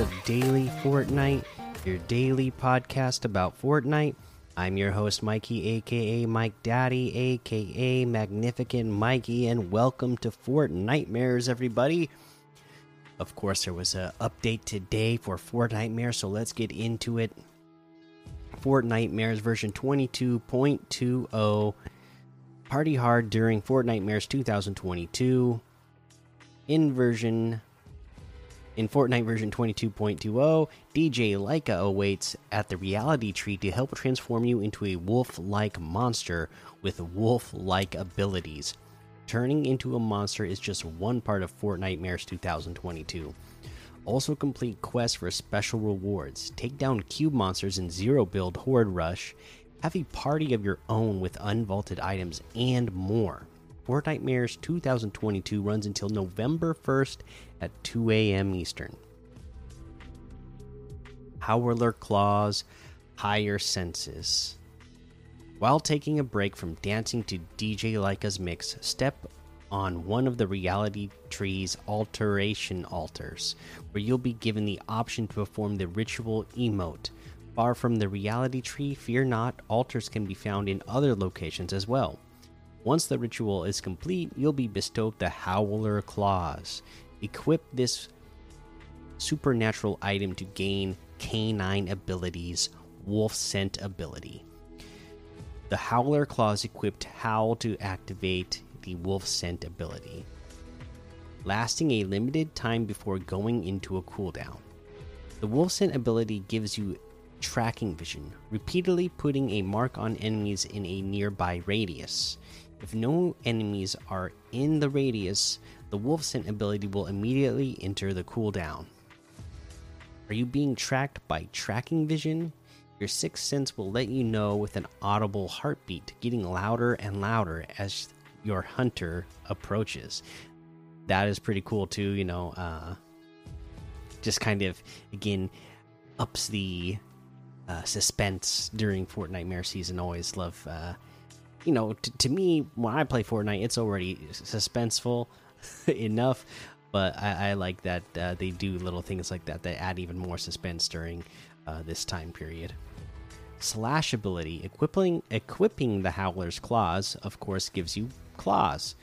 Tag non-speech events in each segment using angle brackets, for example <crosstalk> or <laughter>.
of Daily Fortnite, your daily podcast about Fortnite. I'm your host, Mikey, aka Mike Daddy, aka Magnificent Mikey, and welcome to Fortnitemares, everybody. Of course, there was an update today for Fortnitemares, so let's get into it. Fortnitemares version 22.20. Party hard during Fortnitemares 2022. In version in Fortnite version 22.20, DJ Lyka awaits at the reality tree to help transform you into a wolf like monster with wolf like abilities. Turning into a monster is just one part of Fortnitemares 2022. Also, complete quests for special rewards. Take down cube monsters in Zero Build Horde Rush. Have a party of your own with unvaulted items and more. Fortnitemares 2022 runs until November 1st at 2 a.m. Eastern. Howler Claws, Higher Senses. While taking a break from dancing to DJ Lyka's mix, step on one of the reality tree's alteration altars, where you'll be given the option to perform the ritual emote. Far from the reality tree, fear not, altars can be found in other locations as well. Once the ritual is complete, you'll be bestowed the Howler Claws. Equip this supernatural item to gain canine abilities, wolf scent ability. The Howler Claws equipped Howl to activate the wolf scent ability, lasting a limited time before going into a cooldown. The wolf scent ability gives you tracking vision, repeatedly putting a mark on enemies in a nearby radius. If no enemies are in the radius, the wolf scent ability will immediately enter the cooldown. Are you being tracked by tracking vision? Your sixth sense will let you know with an audible heartbeat getting louder and louder as your hunter approaches. That is pretty cool too, you know, uh just kind of again ups the uh, suspense during Fortnitemares season. Always love uh you know, to me, when I play Fortnite, it's already suspenseful <laughs> enough, but I, I like that uh, they do little things like that that add even more suspense during uh, this time period. Slash ability equipping equipping the Howler's claws, of course, gives you claws.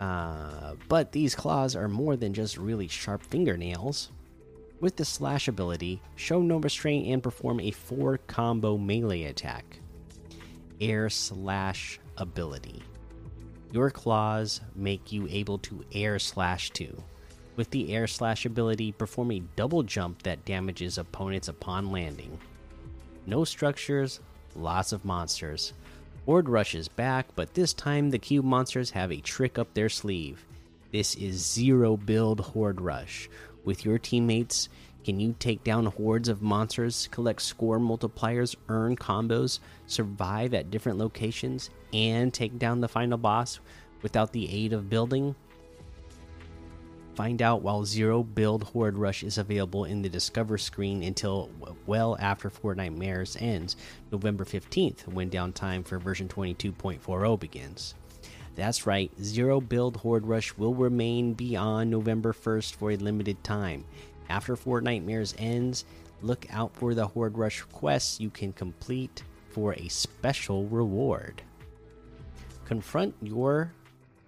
Uh, but these claws are more than just really sharp fingernails. With the slash ability, show no restraint and perform a four combo melee attack air slash ability. Your claws make you able to air slash too. With the air slash ability, perform a double jump that damages opponents upon landing. No structures, lots of monsters. Horde Rush is back, but this time the cube monsters have a trick up their sleeve. This is zero build Horde Rush. With your teammates, can you take down hordes of monsters, collect score multipliers, earn combos, survive at different locations, and take down the final boss without the aid of building? Find out while Zero Build Horde Rush is available in the Discover screen until well after Fortnitemares ends, November 15th, when downtime for version 22.40 begins. That's right, Zero Build Horde Rush will remain beyond November 1st for a limited time. After Fortnitemares ends, look out for the Horde Rush quests you can complete for a special reward. Confront your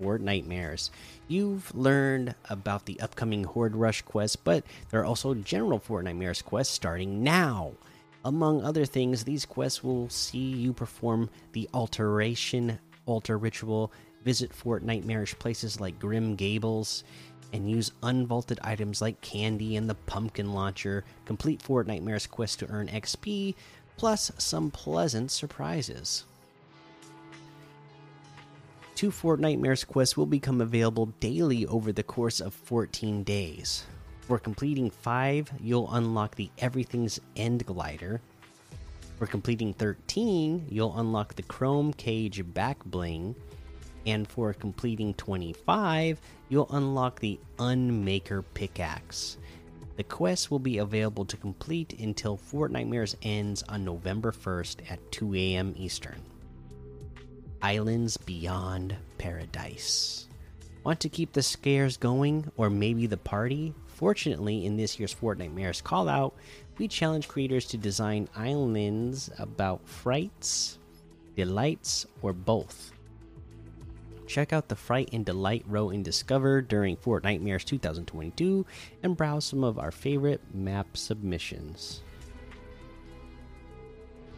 Horde Nightmares. You've learned about the upcoming Horde Rush quest, but there are also general Fortnitemares quests starting now. Among other things, these quests will see you perform the Alteration Altar Ritual, visit Fort Nightmarish places like Grim Gables, and use unvaulted items like candy and the pumpkin launcher. Complete Fortnitemares quest to earn XP, plus some pleasant surprises. Two Fortnitemares quests will become available daily over the course of 14 days. For completing 5, you'll unlock the Everything's End Glider. For completing 13, you'll unlock the Chrome Cage Back Bling and for completing 25, you'll unlock the Unmaker Pickaxe. The quest will be available to complete until Fortnitemares ends on November 1st at 2 a.m. Eastern. Islands Beyond Paradise. Want to keep the scares going, or maybe the party? Fortunately, in this year's Fortnitemares call out, we challenge creators to design islands about frights, delights, or both. Check out the Fright and Delight row in Discover during Fortnitemares 2022 and browse some of our favorite map submissions.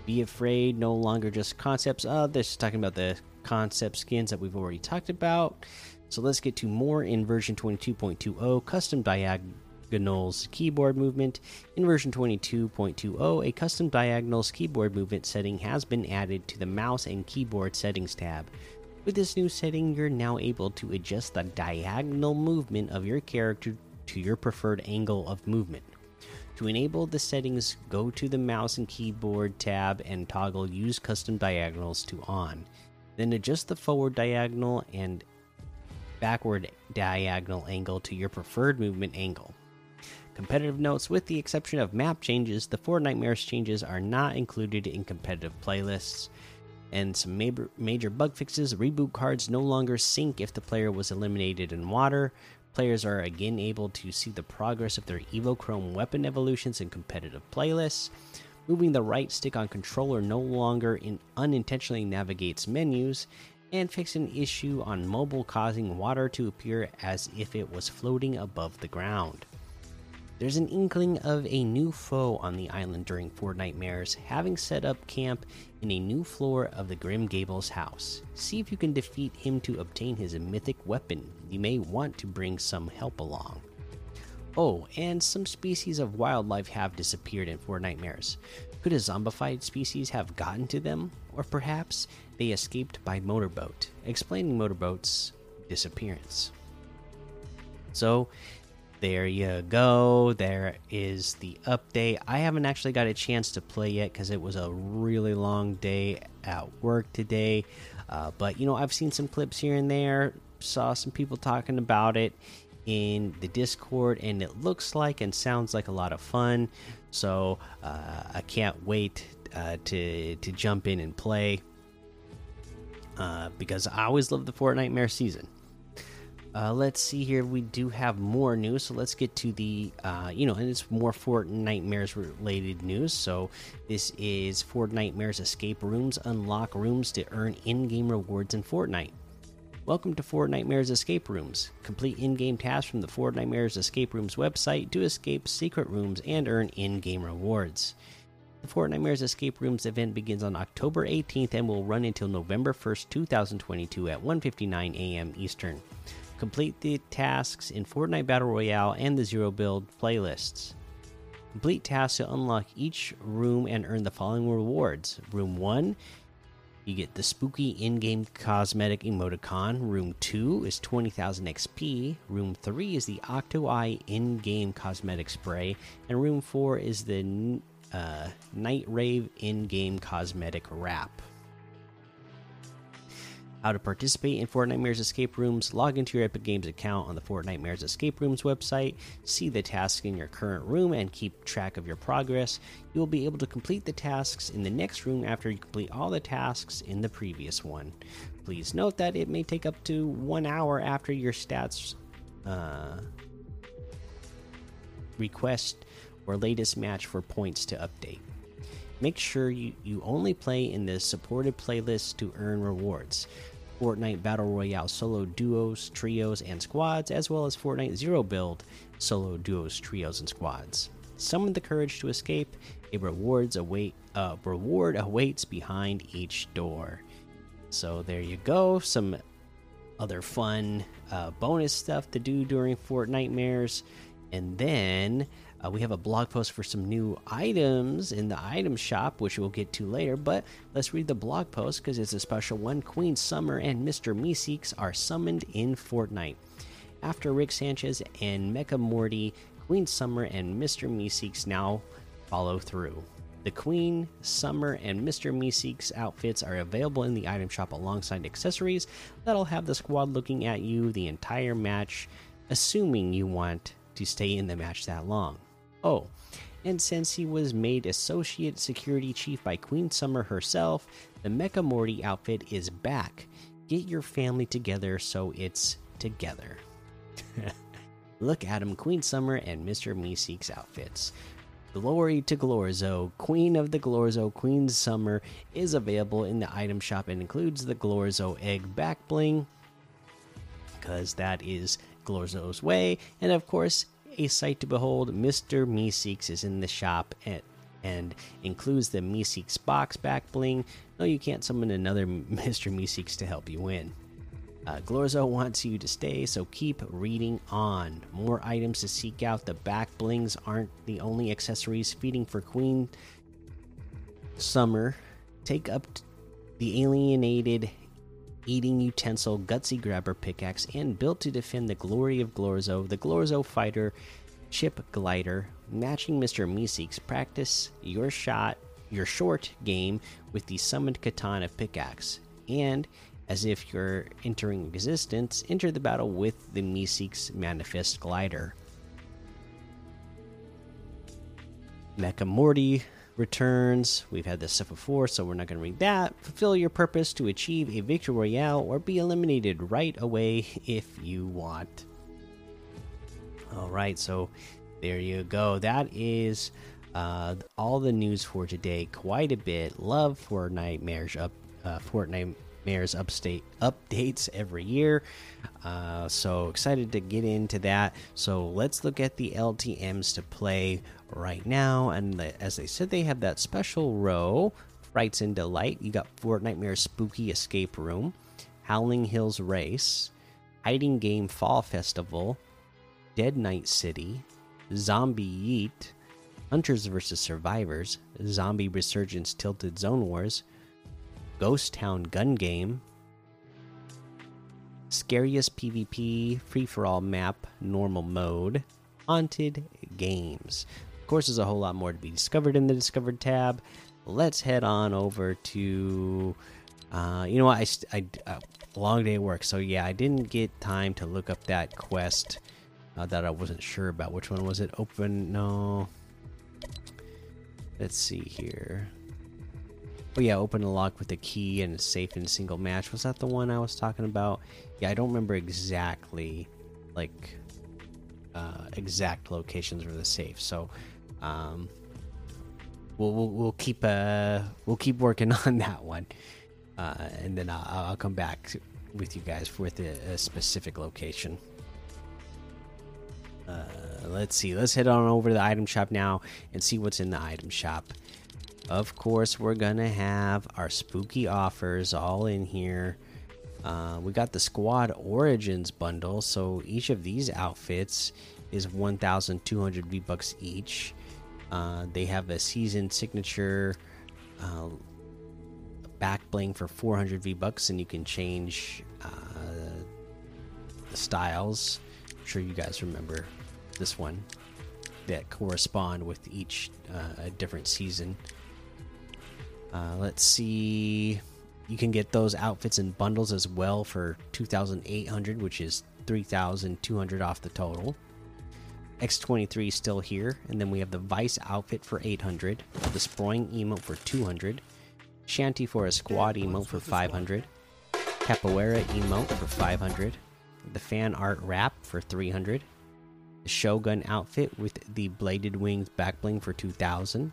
Be afraid, no longer just concepts. Uh, this is talking about the concept skins that we've already talked about. So let's get to more in version 22.20 custom diagonals keyboard movement. In version 22.20, a custom diagonals keyboard movement setting has been added to the mouse and keyboard settings tab. With this new setting, you're now able to adjust the diagonal movement of your character to your preferred angle of movement. To enable the settings, go to the mouse and keyboard tab and toggle Use Custom Diagonals to On. Then adjust the forward diagonal and backward diagonal angle to your preferred movement angle. Competitive notes with the exception of map changes, the Fortnitemares changes are not included in competitive playlists. And some major, major bug fixes reboot cards no longer sync if the player was eliminated in water. Players are again able to see the progress of their Evochrome weapon evolutions in competitive playlists. Moving the right stick on controller no longer in unintentionally navigates menus, and fix an issue on mobile causing water to appear as if it was floating above the ground. There's an inkling of a new foe on the island during Fortnitemares, having set up camp in a new floor of the Grim Gables house. See if you can defeat him to obtain his mythic weapon. You may want to bring some help along. Oh, and some species of wildlife have disappeared in Fortnitemares. Could a zombified species have gotten to them? Or perhaps they escaped by motorboat, explaining motorboat's disappearance. So, there you go. There is the update. I haven't actually got a chance to play yet because it was a really long day at work today. Uh, but, you know, I've seen some clips here and there, saw some people talking about it in the Discord, and it looks like and sounds like a lot of fun. So uh, I can't wait uh, to to jump in and play uh, because I always love the Fortnitemares season. Uh, let's see here. We do have more news, so let's get to the, uh, you know, and it's more Fortnitemares related news. So this is Fortnitemares escape rooms. Unlock rooms to earn in-game rewards in Fortnite. Welcome to Fortnitemares Escape Rooms. Complete in-game tasks from the Fortnitemares Escape Rooms website to escape secret rooms and earn in-game rewards. The Fortnitemares Escape Rooms event begins on October 18th and will run until November 1st, 2022 at 1:59 a.m. Eastern. Complete the tasks in Fortnite Battle Royale and the Zero Build playlists. Complete tasks to unlock each room and earn the following rewards. Room 1 you get the spooky in game cosmetic emoticon. Room 2 is 20,000 XP. Room 3 is the Octo Eye in game cosmetic spray. And room 4 is the uh, Night Rave in game cosmetic wrap. How to participate in Fortnitemares Escape Rooms. Log into your Epic Games account on the Fortnitemares Escape Rooms website. See the tasks in your current room and keep track of your progress. You will be able to complete the tasks in the next room after you complete all the tasks in the previous one. Please note that it may take up to one hour after your stats uh, request or latest match for points to update. Make sure you, you only play in the supported playlist to earn rewards. Fortnite Battle Royale solo duos, trios, and squads, as well as Fortnite Zero Build solo duos, trios, and squads. Summon the courage to escape. A rewards await uh, reward awaits behind each door. So there you go. Some other fun uh, bonus stuff to do during Fortnitemares, and then uh, we have a blog post for some new items in the item shop, which we'll get to later. But let's read the blog post because it's a special one. Queen Summer and Mr. Meeseeks are summoned in Fortnite. After Rick Sanchez and Mecha Morty, Queen Summer and Mr. Meeseeks now follow through. The Queen, Summer, and Mr. Meeseeks outfits are available in the item shop alongside accessories that'll have the squad looking at you the entire match, assuming you want to stay in the match that long. Oh, and since he was made Associate Security Chief by Queen Summer herself, the Mecha Morty outfit is back. Get your family together so it's together. <laughs> Look at him, Queen Summer and Mr. Meeseek's outfits. Glory to Glorzo, Queen of the Glorzo, Queen Summer is available in the item shop and includes the Glorzo egg back bling, because that is Glorzo's way. And of course, a sight to behold, Mr. Meeseeks is in the shop and, and includes the Meeseeks box back bling. No, you can't summon another <laughs> Mr. Meeseeks to help you win. Uh, Glorzo wants you to stay, so keep reading on. More items to seek out. The back blings aren't the only accessories feeding for Queen Summer. Take up the alienated eating utensil gutsy grabber pickaxe and built to defend the glory of Glorzo, the Glorzo fighter chip glider, matching Mr. Meeseeks. Practice your shot, your short game with the summoned katana pickaxe. And as if you're entering existence, enter the battle with the Meeseeks Manifest Glider. Mecha Morty returns. We've had this stuff before, so we're not going to read that. Fulfill your purpose to achieve a victory royale or be eliminated right away if you want. All right, so there you go. That is uh, all the news for today. Quite a bit. Love Fortnitemares up. Uh, Fortnite Mayor's upstate updates every year. Uh, so excited to get into that. So let's look at the LTMs to play right now. And the, as they said, they have that special row, Frights and Delight. You got Fortnite Spooky Escape Room, Howling Hills Race, Hiding Game Fall Festival, Dead Night City, Zombie Yeet, Hunters vs. Survivors, Zombie Resurgence Tilted Zone Wars, Ghost Town Gun Game, Scariest PvP Free for All Map Normal Mode, Haunted Games. Of course, there's a whole lot more to be discovered in the Discovered tab. Let's head on over to. Uh, you know what? I, I uh, long day work, so yeah, I didn't get time to look up that quest uh, that I wasn't sure about. Which one was it? Open? No. Let's see here. Oh yeah, open a lock with a key and safe in single match. Was that the one I was talking about? Yeah, I don't remember exactly, like, uh, exact locations for the safe. So, um, we'll we'll, we'll keep uh we'll keep working <laughs> on that one, uh, and then I'll, I'll come back with you guys with a, a specific location. Uh, let's see. Let's head on over to the item shop now and see what's in the item shop of course, we're gonna have our spooky offers all in here. Uh, we got the Squad Origins bundle, so each of these outfits is 1,200 V bucks each. Uh, they have a season signature uh, back bling for 400 V bucks, and you can change uh, the styles. I'm sure you guys remember this one that correspond with each uh, different season. Uh, let's see. You can get those outfits in bundles as well for 2,800, which is 3,200 off the total. X23 is still here, and then we have the Vice outfit for 800, the Sproing emote for 200, Shanty for a squad emote for 500, Capoeira emote for 500, the Fan Art wrap for 300, the Shogun outfit with the Bladed Wings backbling for 2000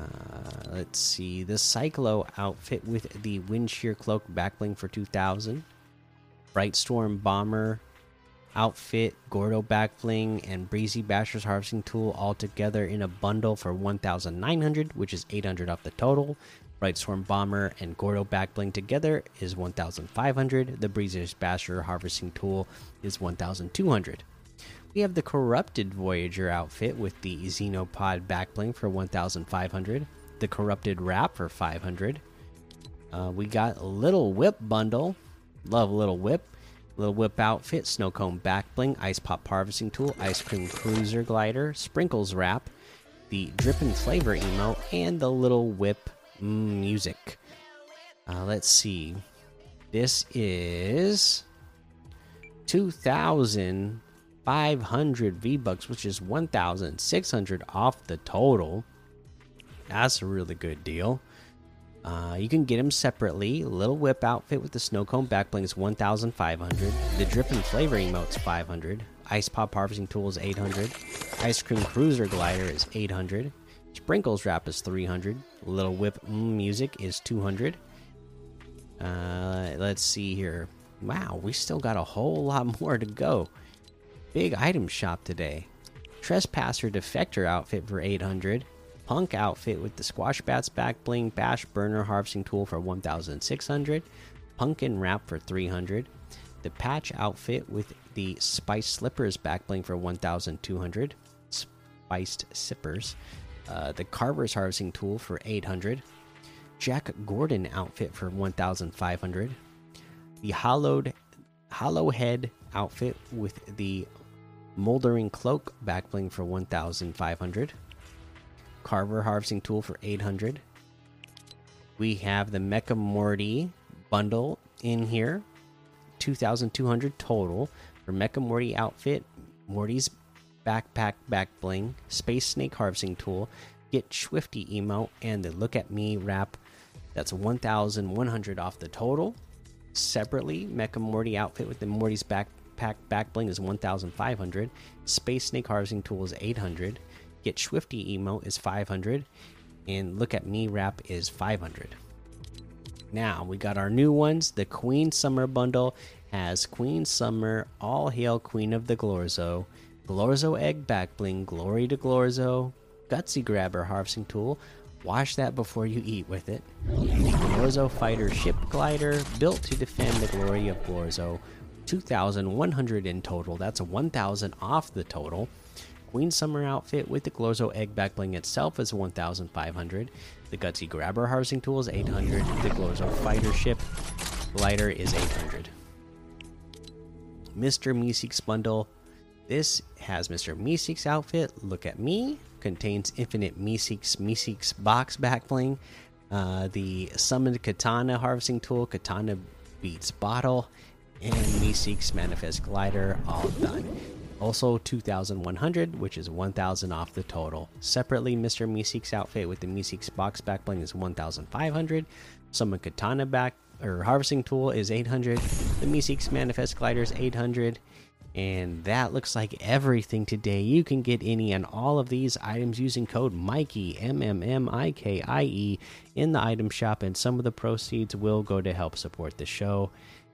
uh, let's see the Cyclo outfit with the Wind Shear Cloak backbling for 2000. Bright Storm Bomber outfit, Gordo backbling, and Breezy Basher's harvesting tool all together in a bundle for 1900, which is 800 off the total. Bright Storm Bomber and Gordo backbling together is 1500. The Breezy Basher harvesting tool is 1200. We have the Corrupted Voyager outfit with the Xenopod backbling for 1,500. The Corrupted Wrap for 500. Uh, we got Little Whip bundle. Love Little Whip. Little Whip outfit, Snowcone backbling, Ice Pop harvesting tool, Ice Cream Cruiser glider, Sprinkles wrap, the Drippin' Flavor emote, and the Little Whip music. Uh, let's see. This is 2,500 V bucks, which is 1,600 off the total. That's a really good deal. Uh, you can get them separately. Little Whip outfit with the snow cone back bling is 1,500. The Drip and Flavor emote's 500. Ice Pop Harvesting Tool is 800. Ice Cream Cruiser Glider is 800. Sprinkles Wrap is 300. Little Whip Music is 200. Uh, let's see here. Wow, we still got a whole lot <laughs> more to go. Big item shop today. Trespasser Defector outfit for 800. Punk outfit with the Squash Bats back bling, Bash Burner harvesting tool for 1,600. Pumpkin wrap for 300. The Patch outfit with the Spice Slippers back bling for 1,200. Spiced Sippers. Uh, the Carver's harvesting tool for 800. Jack Gordon outfit for 1,500. The hollowed hollow head outfit with the moldering cloak back bling for 1,500. Carver harvesting tool for 800. We have the Mecha Morty bundle in here, 2,200 total for Mecha Morty outfit, Morty's backpack back bling, Space Snake harvesting tool, Get Swifty emote, and the Look at Me wrap. That's 1,100 off the total. Separately, Mecha Morty outfit with the Morty's backpack back bling is 1,500. Space Snake harvesting tool is 800. Get Swifty emote is 500, and Look at Me wrap is 500. Now we got our new ones. The Queen Summer bundle has Queen Summer, All Hail Queen of the Glorzo, Glorzo Egg Back Bling, Glory to Glorzo, Gutsy Grabber Harvesting Tool. Wash that before you eat with it. Glorzo Fighter Ship Glider, built to defend the glory of Glorzo. 2,100 in total. That's 1,000 off the total. Queen Summer outfit with the Glorzo Egg Back Bling itself is 1,500. The Gutsy Grabber Harvesting Tool is 800. The Glorzo Fighter Ship Glider is 800. Mr. Meeseeks bundle. This has Mr. Meeseeks outfit. Look at me. Contains infinite Meeseeks Meeseeks box back bling. Uh, the summoned katana harvesting tool, katana beats bottle, and Meeseeks manifest glider all done. Also 2,100, which is 1,000 off the total. Separately, Mr. Meeseeks outfit with the Meeseeks box back bling is 1,500. Summon Katana back or harvesting tool is 800. The Meeseeks manifest glider is 800. And that looks like everything today. You can get any and all of these items using code Mikey M M M I K I E in the item shop, and some of the proceeds will go to help support the show